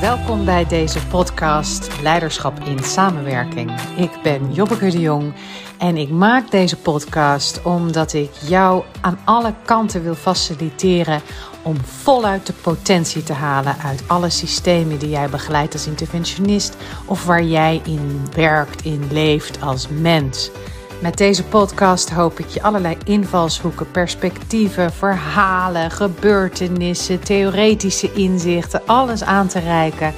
Welkom bij deze podcast Leiderschap in Samenwerking. Ik ben Jobbeke de Jong en ik maak deze podcast omdat ik jou aan alle kanten wil faciliteren om voluit de potentie te halen uit alle systemen die jij begeleidt als interventionist of waar jij in werkt, in leeft als mens. Met deze podcast hoop ik je allerlei invalshoeken, perspectieven, verhalen, gebeurtenissen, theoretische inzichten, alles aan te reiken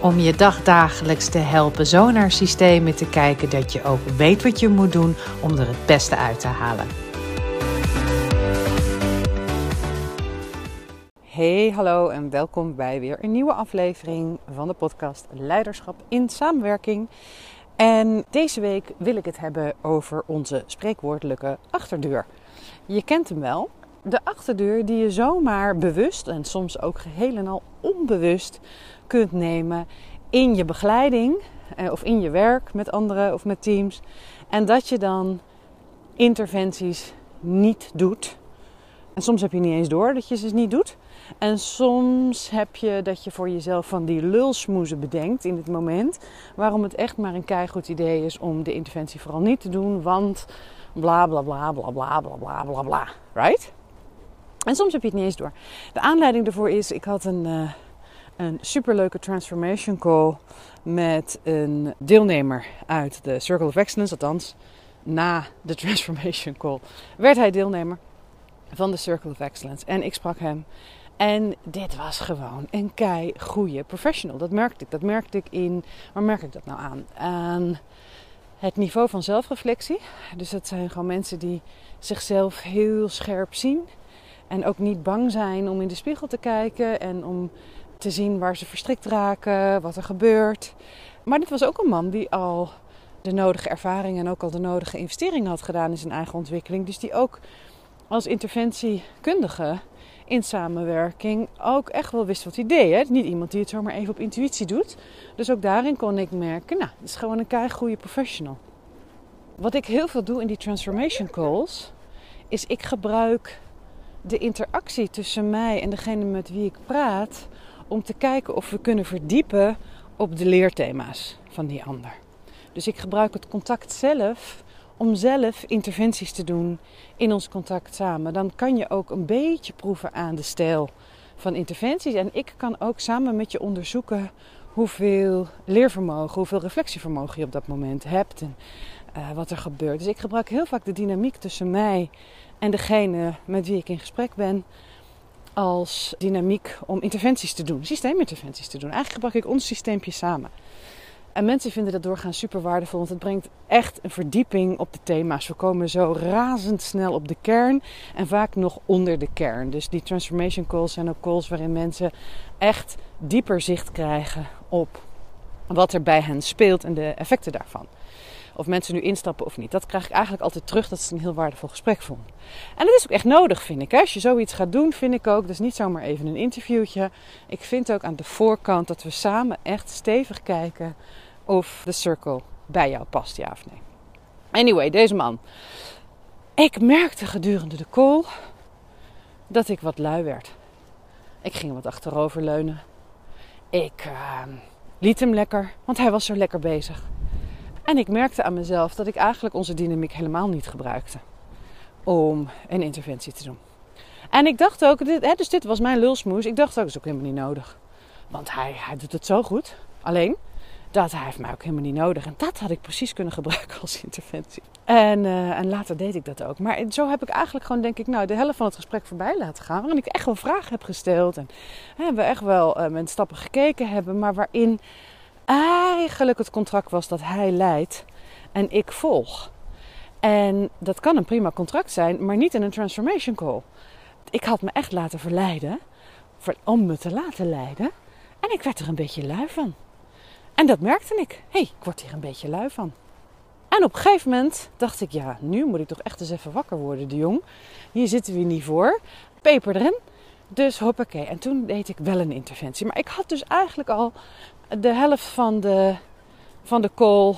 om je dagdagelijks te helpen zo naar systemen te kijken dat je ook weet wat je moet doen om er het beste uit te halen. Hey, hallo en welkom bij weer een nieuwe aflevering van de podcast Leiderschap in Samenwerking. En deze week wil ik het hebben over onze spreekwoordelijke achterdeur. Je kent hem wel. De achterdeur die je zomaar bewust en soms ook geheel en al onbewust kunt nemen in je begeleiding eh, of in je werk met anderen of met teams. En dat je dan interventies niet doet. En soms heb je niet eens door dat je ze niet doet. En soms heb je dat je voor jezelf van die lulsmoezen bedenkt in het moment. Waarom het echt maar een keigoed idee is om de interventie vooral niet te doen. Want bla bla bla bla bla bla bla bla bla. Right? En soms heb je het niet eens door. De aanleiding daarvoor is, ik had een, uh, een superleuke transformation call met een deelnemer uit de Circle of Excellence. Althans, na de transformation call werd hij deelnemer van de Circle of Excellence. En ik sprak hem. En dit was gewoon een kei goede professional. Dat merkte ik. Dat merkte ik in. Waar merk ik dat nou aan? Aan het niveau van zelfreflectie. Dus dat zijn gewoon mensen die zichzelf heel scherp zien. En ook niet bang zijn om in de spiegel te kijken en om te zien waar ze verstrikt raken, wat er gebeurt. Maar dit was ook een man die al de nodige ervaring en ook al de nodige investeringen had gedaan in zijn eigen ontwikkeling. Dus die ook als interventiekundige in samenwerking ook echt wel wist wat hij deed. Niet iemand die het zomaar even op intuïtie doet. Dus ook daarin kon ik merken, nou, het is gewoon een kei goede professional. Wat ik heel veel doe in die transformation calls, is ik gebruik de interactie tussen mij en degene met wie ik praat om te kijken of we kunnen verdiepen op de leerthema's van die ander. Dus ik gebruik het contact zelf om zelf interventies te doen in ons contact samen. Dan kan je ook een beetje proeven aan de stijl van interventies. En ik kan ook samen met je onderzoeken hoeveel leervermogen, hoeveel reflectievermogen je op dat moment hebt en uh, wat er gebeurt. Dus ik gebruik heel vaak de dynamiek tussen mij en degene met wie ik in gesprek ben als dynamiek om interventies te doen, systeeminterventies te doen. Eigenlijk gebruik ik ons systeempje samen. En mensen vinden dat doorgaans super waardevol, want het brengt echt een verdieping op de thema's. We komen zo razendsnel op de kern en vaak nog onder de kern. Dus die transformation calls zijn ook calls waarin mensen echt dieper zicht krijgen op wat er bij hen speelt en de effecten daarvan. Of mensen nu instappen of niet. Dat krijg ik eigenlijk altijd terug dat ze een heel waardevol gesprek vonden. En dat is ook echt nodig, vind ik. Als je zoiets gaat doen, vind ik ook. Dus niet zomaar even een interviewtje. Ik vind ook aan de voorkant dat we samen echt stevig kijken of de circle bij jou past, ja of nee. Anyway, deze man. Ik merkte gedurende de call dat ik wat lui werd. Ik ging wat achterover leunen. Ik uh, liet hem lekker, want hij was zo lekker bezig. En ik merkte aan mezelf dat ik eigenlijk onze dynamiek helemaal niet gebruikte om een interventie te doen. En ik dacht ook, hè, dus dit was mijn lulsmoes. Ik dacht ook, dat is ook helemaal niet nodig. Want hij, hij doet het zo goed. Alleen, dat hij heeft mij ook helemaal niet nodig. En dat had ik precies kunnen gebruiken als interventie. En, uh, en later deed ik dat ook. Maar zo heb ik eigenlijk gewoon, denk ik, nou, de helft van het gesprek voorbij laten gaan. Waarin ik echt wel vragen heb gesteld. En hè, we echt wel uh, met stappen gekeken hebben. Maar waarin eigenlijk het contract was dat hij leidt en ik volg. En dat kan een prima contract zijn, maar niet in een transformation call. Ik had me echt laten verleiden om me te laten leiden. En ik werd er een beetje lui van. En dat merkte ik. Hey, ik word hier een beetje lui van. En op een gegeven moment dacht ik, ja, nu moet ik toch echt eens even wakker worden, de jong. Hier zitten we niet voor. Peper erin. Dus hoppakee. En toen deed ik wel een interventie. Maar ik had dus eigenlijk al de helft van de, van de call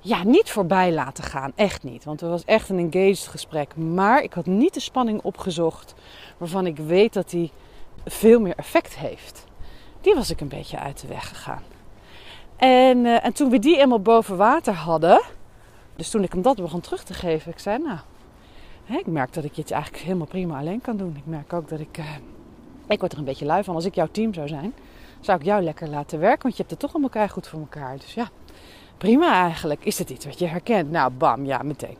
ja, niet voorbij laten gaan. Echt niet. Want het was echt een engaged gesprek. Maar ik had niet de spanning opgezocht waarvan ik weet dat die veel meer effect heeft. die was ik een beetje uit de weg gegaan. En, uh, en toen we die eenmaal boven water hadden, dus toen ik hem dat begon terug te geven, ik zei nou, ik merk dat ik het eigenlijk helemaal prima alleen kan doen. Ik merk ook dat ik, uh, ik word er een beetje lui van. Als ik jouw team zou zijn, zou ik jou lekker laten werken, want je hebt het toch allemaal goed voor elkaar. Dus ja, prima eigenlijk. Is het iets wat je herkent? Nou, bam, ja, meteen.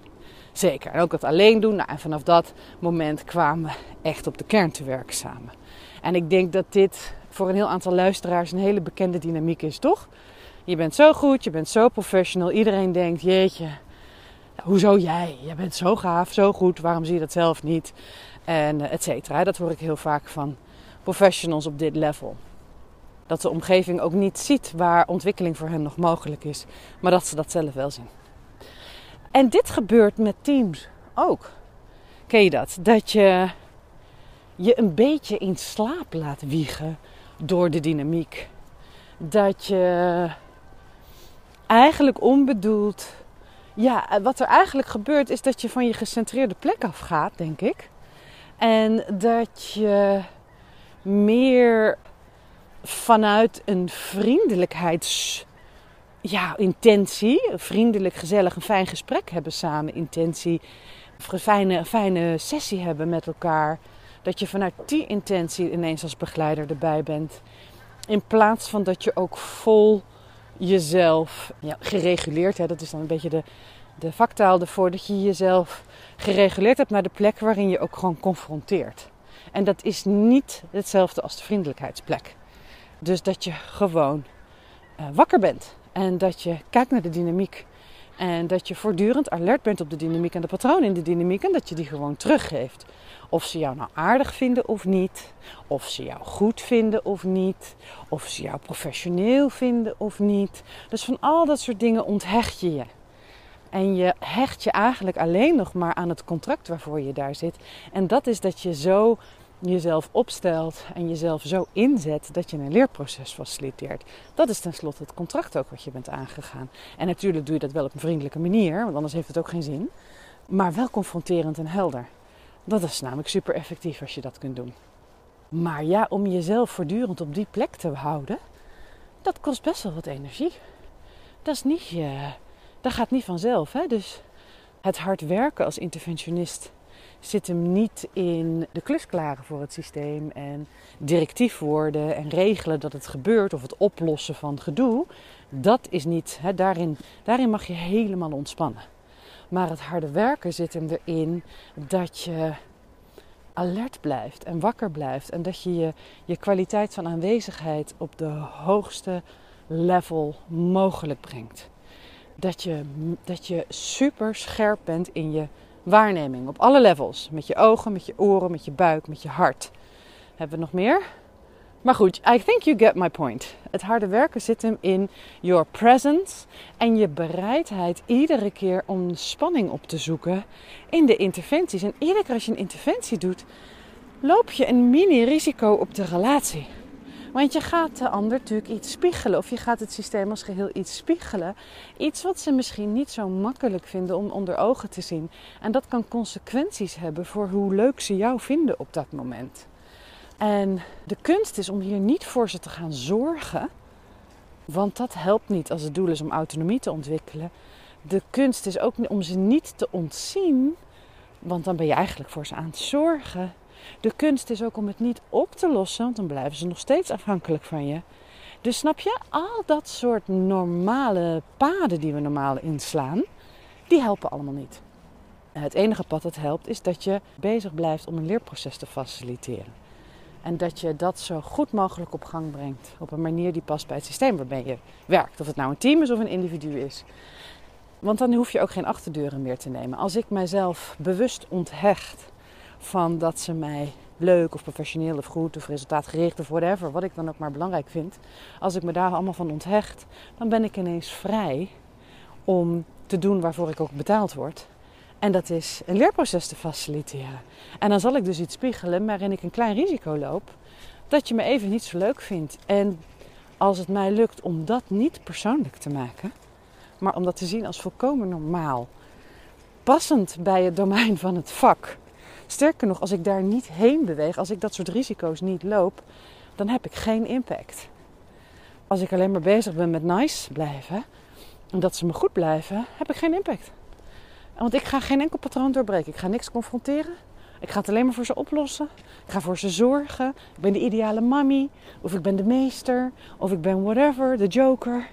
Zeker. En ook het alleen doen. Nou, en vanaf dat moment kwamen we echt op de kern te werken samen. En ik denk dat dit voor een heel aantal luisteraars een hele bekende dynamiek is, toch? Je bent zo goed, je bent zo professional. Iedereen denkt, jeetje, hoezo jij? Je bent zo gaaf, zo goed, waarom zie je dat zelf niet? En uh, et cetera. Dat hoor ik heel vaak van professionals op dit level. Dat de omgeving ook niet ziet waar ontwikkeling voor hen nog mogelijk is, maar dat ze dat zelf wel zien. En dit gebeurt met teams ook. Ken je dat? Dat je je een beetje in slaap laat wiegen door de dynamiek. Dat je eigenlijk onbedoeld. Ja, wat er eigenlijk gebeurt is dat je van je gecentreerde plek afgaat, denk ik. En dat je meer vanuit een vriendelijkheids ja, intentie, vriendelijk, gezellig, een fijn gesprek hebben samen, intentie, een fijne, fijne sessie hebben met elkaar. Dat je vanuit die intentie ineens als begeleider erbij bent. In plaats van dat je ook vol jezelf ja, gereguleerd, hè, dat is dan een beetje de, de vaktaal ervoor, dat je jezelf gereguleerd hebt naar de plek waarin je ook gewoon confronteert. En dat is niet hetzelfde als de vriendelijkheidsplek. Dus dat je gewoon uh, wakker bent en dat je kijkt naar de dynamiek. En dat je voortdurend alert bent op de dynamiek en de patronen in de dynamiek. En dat je die gewoon teruggeeft. Of ze jou nou aardig vinden of niet. Of ze jou goed vinden of niet. Of ze jou professioneel vinden of niet. Dus van al dat soort dingen onthecht je je. En je hecht je eigenlijk alleen nog maar aan het contract waarvoor je daar zit. En dat is dat je zo jezelf opstelt en jezelf zo inzet dat je een leerproces faciliteert. Dat is tenslotte het contract ook wat je bent aangegaan. En natuurlijk doe je dat wel op een vriendelijke manier, want anders heeft het ook geen zin. Maar wel confronterend en helder. Dat is namelijk super effectief als je dat kunt doen. Maar ja, om jezelf voortdurend op die plek te houden, dat kost best wel wat energie. Dat, is niet, uh, dat gaat niet vanzelf. Hè? Dus het hard werken als interventionist zit hem niet in de klus klaren voor het systeem en directief worden en regelen dat het gebeurt of het oplossen van gedoe. Dat is niet, hè, daarin, daarin mag je helemaal ontspannen. Maar het harde werken zit hem erin dat je alert blijft en wakker blijft. En dat je je, je kwaliteit van aanwezigheid op de hoogste level mogelijk brengt. Dat je, dat je super scherp bent in je waarneming op alle levels. Met je ogen, met je oren, met je buik, met je hart. Hebben we nog meer? Maar goed, I think you get my point. Het harde werken zit hem in your presence en je bereidheid iedere keer om spanning op te zoeken in de interventies. En iedere keer als je een interventie doet, loop je een mini-risico op de relatie. Want je gaat de ander natuurlijk iets spiegelen. Of je gaat het systeem als geheel iets spiegelen. Iets wat ze misschien niet zo makkelijk vinden om onder ogen te zien. En dat kan consequenties hebben voor hoe leuk ze jou vinden op dat moment. En de kunst is om hier niet voor ze te gaan zorgen. Want dat helpt niet als het doel is om autonomie te ontwikkelen. De kunst is ook om ze niet te ontzien. Want dan ben je eigenlijk voor ze aan het zorgen. De kunst is ook om het niet op te lossen, want dan blijven ze nog steeds afhankelijk van je. Dus snap je, al dat soort normale paden die we normaal inslaan, die helpen allemaal niet. Het enige pad dat helpt is dat je bezig blijft om een leerproces te faciliteren. En dat je dat zo goed mogelijk op gang brengt. Op een manier die past bij het systeem waarmee je werkt. Of het nou een team is of een individu is. Want dan hoef je ook geen achterdeuren meer te nemen. Als ik mijzelf bewust onthecht van dat ze mij leuk of professioneel of goed of resultaatgericht of whatever, wat ik dan ook maar belangrijk vind. Als ik me daar allemaal van onthecht, dan ben ik ineens vrij om te doen waarvoor ik ook betaald word. En dat is een leerproces te faciliteren. En dan zal ik dus iets spiegelen waarin ik een klein risico loop dat je me even niet zo leuk vindt. En als het mij lukt om dat niet persoonlijk te maken, maar om dat te zien als volkomen normaal, passend bij het domein van het vak, Sterker nog, als ik daar niet heen beweeg, als ik dat soort risico's niet loop, dan heb ik geen impact. als ik alleen maar bezig ben met nice blijven en dat ze me goed blijven, heb ik geen impact. Want ik ga geen enkel patroon doorbreken. Ik ga niks confronteren. Ik ga het alleen maar voor ze oplossen. Ik ga voor ze zorgen. Ik ben de ideale mammy. Of ik ben de meester. Of ik ben whatever, de joker.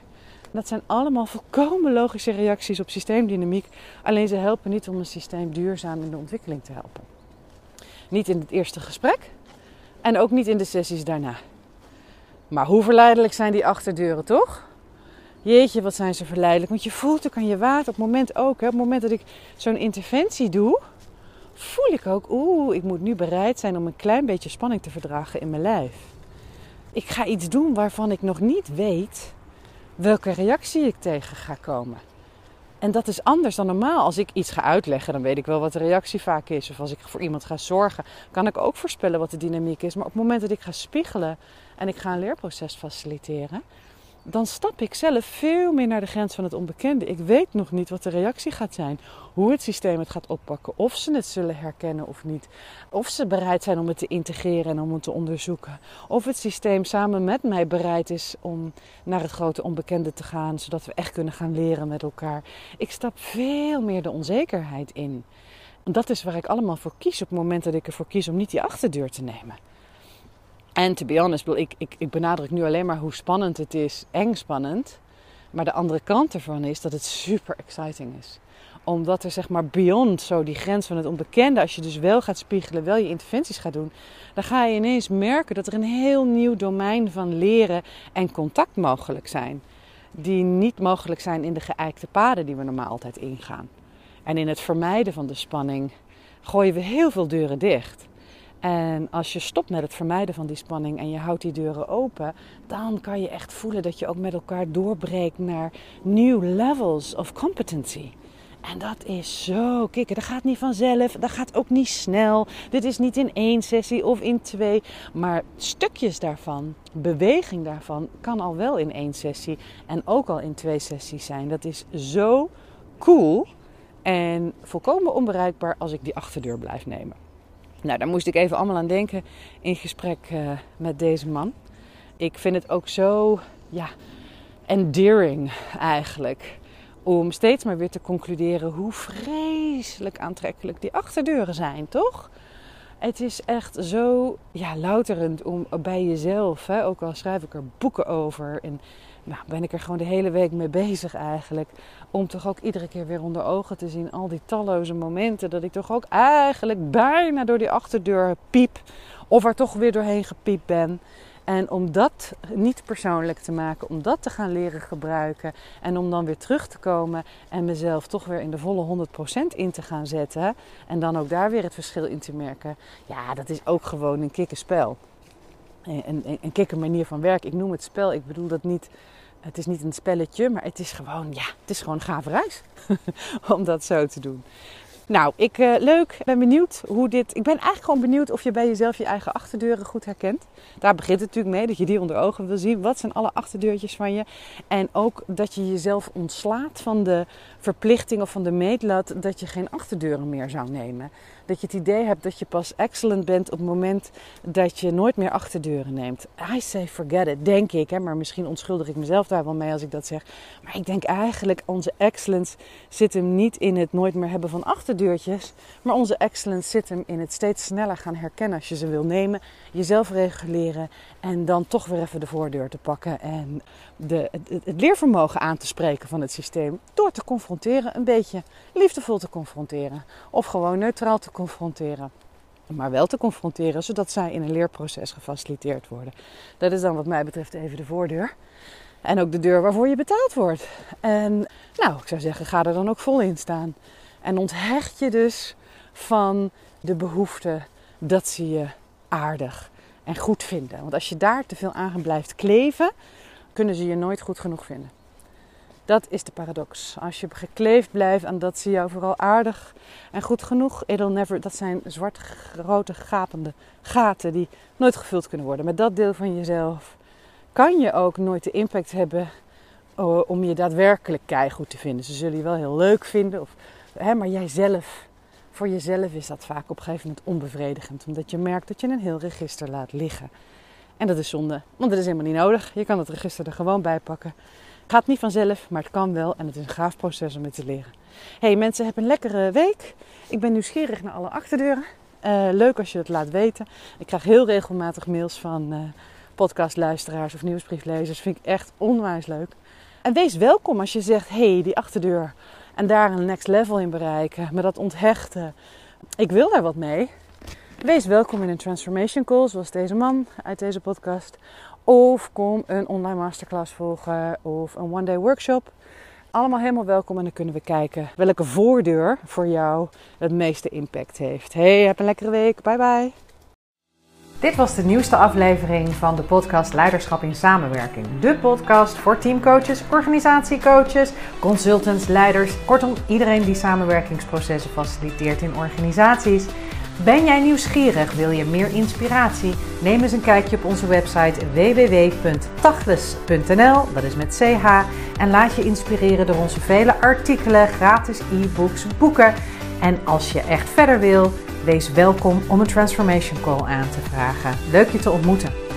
Dat zijn allemaal volkomen logische reacties op systeemdynamiek. Alleen ze helpen niet om een systeem duurzaam in de ontwikkeling te helpen. Niet in het eerste gesprek. En ook niet in de sessies daarna. Maar hoe verleidelijk zijn die achterdeuren, toch? Jeetje, wat zijn ze verleidelijk. Want je voelt ook aan je water. Op het moment ook. Hè, op het moment dat ik zo'n interventie doe, voel ik ook, oeh, ik moet nu bereid zijn om een klein beetje spanning te verdragen in mijn lijf. Ik ga iets doen waarvan ik nog niet weet welke reactie ik tegen ga komen. En dat is anders dan normaal. Als ik iets ga uitleggen, dan weet ik wel wat de reactie vaak is. Of als ik voor iemand ga zorgen, kan ik ook voorspellen wat de dynamiek is. Maar op het moment dat ik ga spiegelen en ik ga een leerproces faciliteren, dan stap ik zelf veel meer naar de grens van het onbekende. Ik weet nog niet wat de reactie gaat zijn, hoe het systeem het gaat oppakken, of ze het zullen herkennen of niet, of ze bereid zijn om het te integreren en om het te onderzoeken, of het systeem samen met mij bereid is om naar het grote onbekende te gaan, zodat we echt kunnen gaan leren met elkaar. Ik stap veel meer de onzekerheid in. En dat is waar ik allemaal voor kies op het moment dat ik ervoor kies om niet die achterdeur te nemen. En to be honest, ik, ik, ik benadruk nu alleen maar hoe spannend het is, eng spannend. Maar de andere kant ervan is dat het super exciting is. Omdat er zeg maar beyond zo die grens van het onbekende, als je dus wel gaat spiegelen, wel je interventies gaat doen, dan ga je ineens merken dat er een heel nieuw domein van leren en contact mogelijk zijn. Die niet mogelijk zijn in de geëikte paden die we normaal altijd ingaan. En in het vermijden van de spanning gooien we heel veel deuren dicht. En als je stopt met het vermijden van die spanning en je houdt die deuren open, dan kan je echt voelen dat je ook met elkaar doorbreekt naar new levels of competency. En dat is zo kicken. Dat gaat niet vanzelf, dat gaat ook niet snel. Dit is niet in één sessie of in twee, maar stukjes daarvan, beweging daarvan, kan al wel in één sessie en ook al in twee sessies zijn. Dat is zo cool en volkomen onbereikbaar als ik die achterdeur blijf nemen. Nou, daar moest ik even allemaal aan denken in gesprek uh, met deze man. Ik vind het ook zo, ja, endearing eigenlijk. Om steeds maar weer te concluderen hoe vreselijk aantrekkelijk die achterdeuren zijn, toch? Het is echt zo ja, louterend om bij jezelf, hè, ook al schrijf ik er boeken over en nou, ben ik er gewoon de hele week mee bezig eigenlijk. Om toch ook iedere keer weer onder ogen te zien al die talloze momenten dat ik toch ook eigenlijk bijna door die achterdeur piep. Of er toch weer doorheen gepiept ben. En om dat niet persoonlijk te maken, om dat te gaan leren gebruiken. En om dan weer terug te komen en mezelf toch weer in de volle 100% in te gaan zetten. En dan ook daar weer het verschil in te merken. Ja, dat is ook gewoon een kikkerspel. Een, een, een kikker manier van werken. Ik noem het spel. Ik bedoel dat niet het is niet een spelletje, maar het is gewoon, ja, het is gewoon gave reis om dat zo te doen. Nou, ik, uh, leuk, ben benieuwd hoe dit. Ik ben eigenlijk gewoon benieuwd of je bij jezelf je eigen achterdeuren goed herkent. Daar begint het natuurlijk mee, dat je die onder ogen wil zien. Wat zijn alle achterdeurtjes van je? En ook dat je jezelf ontslaat van de verplichting of van de meetlat dat je geen achterdeuren meer zou nemen dat je het idee hebt dat je pas excellent bent op het moment dat je nooit meer achterdeuren neemt. I say forget it, denk ik. Hè, maar misschien onschuldig ik mezelf daar wel mee als ik dat zeg. Maar ik denk eigenlijk onze excellence zit hem niet in het nooit meer hebben van achterdeurtjes. Maar onze excellence zit hem in het steeds sneller gaan herkennen als je ze wil nemen. Jezelf reguleren en dan toch weer even de voordeur te pakken. En de, het, het leervermogen aan te spreken van het systeem. Door te confronteren, een beetje liefdevol te confronteren. Of gewoon neutraal te confronteren. Maar wel te confronteren, zodat zij in een leerproces gefaciliteerd worden. Dat is dan wat mij betreft even de voordeur. En ook de deur waarvoor je betaald wordt. En nou, ik zou zeggen, ga er dan ook vol in staan. En onthecht je dus van de behoefte dat ze je aardig en goed vinden. Want als je daar te veel aan blijft kleven, kunnen ze je nooit goed genoeg vinden. Dat is de paradox. Als je gekleefd blijft aan dat ze jou vooral aardig en goed genoeg, it'll never, dat zijn zwarte, grote, gapende gaten die nooit gevuld kunnen worden. Met dat deel van jezelf kan je ook nooit de impact hebben oh, om je daadwerkelijk goed te vinden. Ze zullen je wel heel leuk vinden, of, hè, maar jijzelf, voor jezelf is dat vaak op een gegeven moment onbevredigend. Omdat je merkt dat je een heel register laat liggen. En dat is zonde, want dat is helemaal niet nodig. Je kan het register er gewoon bij pakken. Gaat niet vanzelf, maar het kan wel en het is een gaaf proces om het te leren. Hey mensen, heb een lekkere week. Ik ben nieuwsgierig naar alle achterdeuren. Uh, leuk als je het laat weten. Ik krijg heel regelmatig mails van uh, podcastluisteraars of nieuwsbrieflezers. Vind ik echt onwijs leuk. En wees welkom als je zegt: hey, die achterdeur. En daar een next level in bereiken. Met dat onthechten. Ik wil daar wat mee. Wees welkom in een transformation call, zoals deze man uit deze podcast. Of kom een online masterclass volgen of een one-day workshop. Allemaal helemaal welkom en dan kunnen we kijken welke voordeur voor jou het meeste impact heeft. Hey, heb een lekkere week. Bye bye. Dit was de nieuwste aflevering van de podcast Leiderschap in Samenwerking. De podcast voor teamcoaches, organisatiecoaches, consultants, leiders, kortom iedereen die samenwerkingsprocessen faciliteert in organisaties. Ben jij nieuwsgierig? Wil je meer inspiratie? Neem eens een kijkje op onze website www.tachles.nl, dat is met ch, en laat je inspireren door onze vele artikelen, gratis e-books, boeken. En als je echt verder wil, wees welkom om een transformation call aan te vragen. Leuk je te ontmoeten.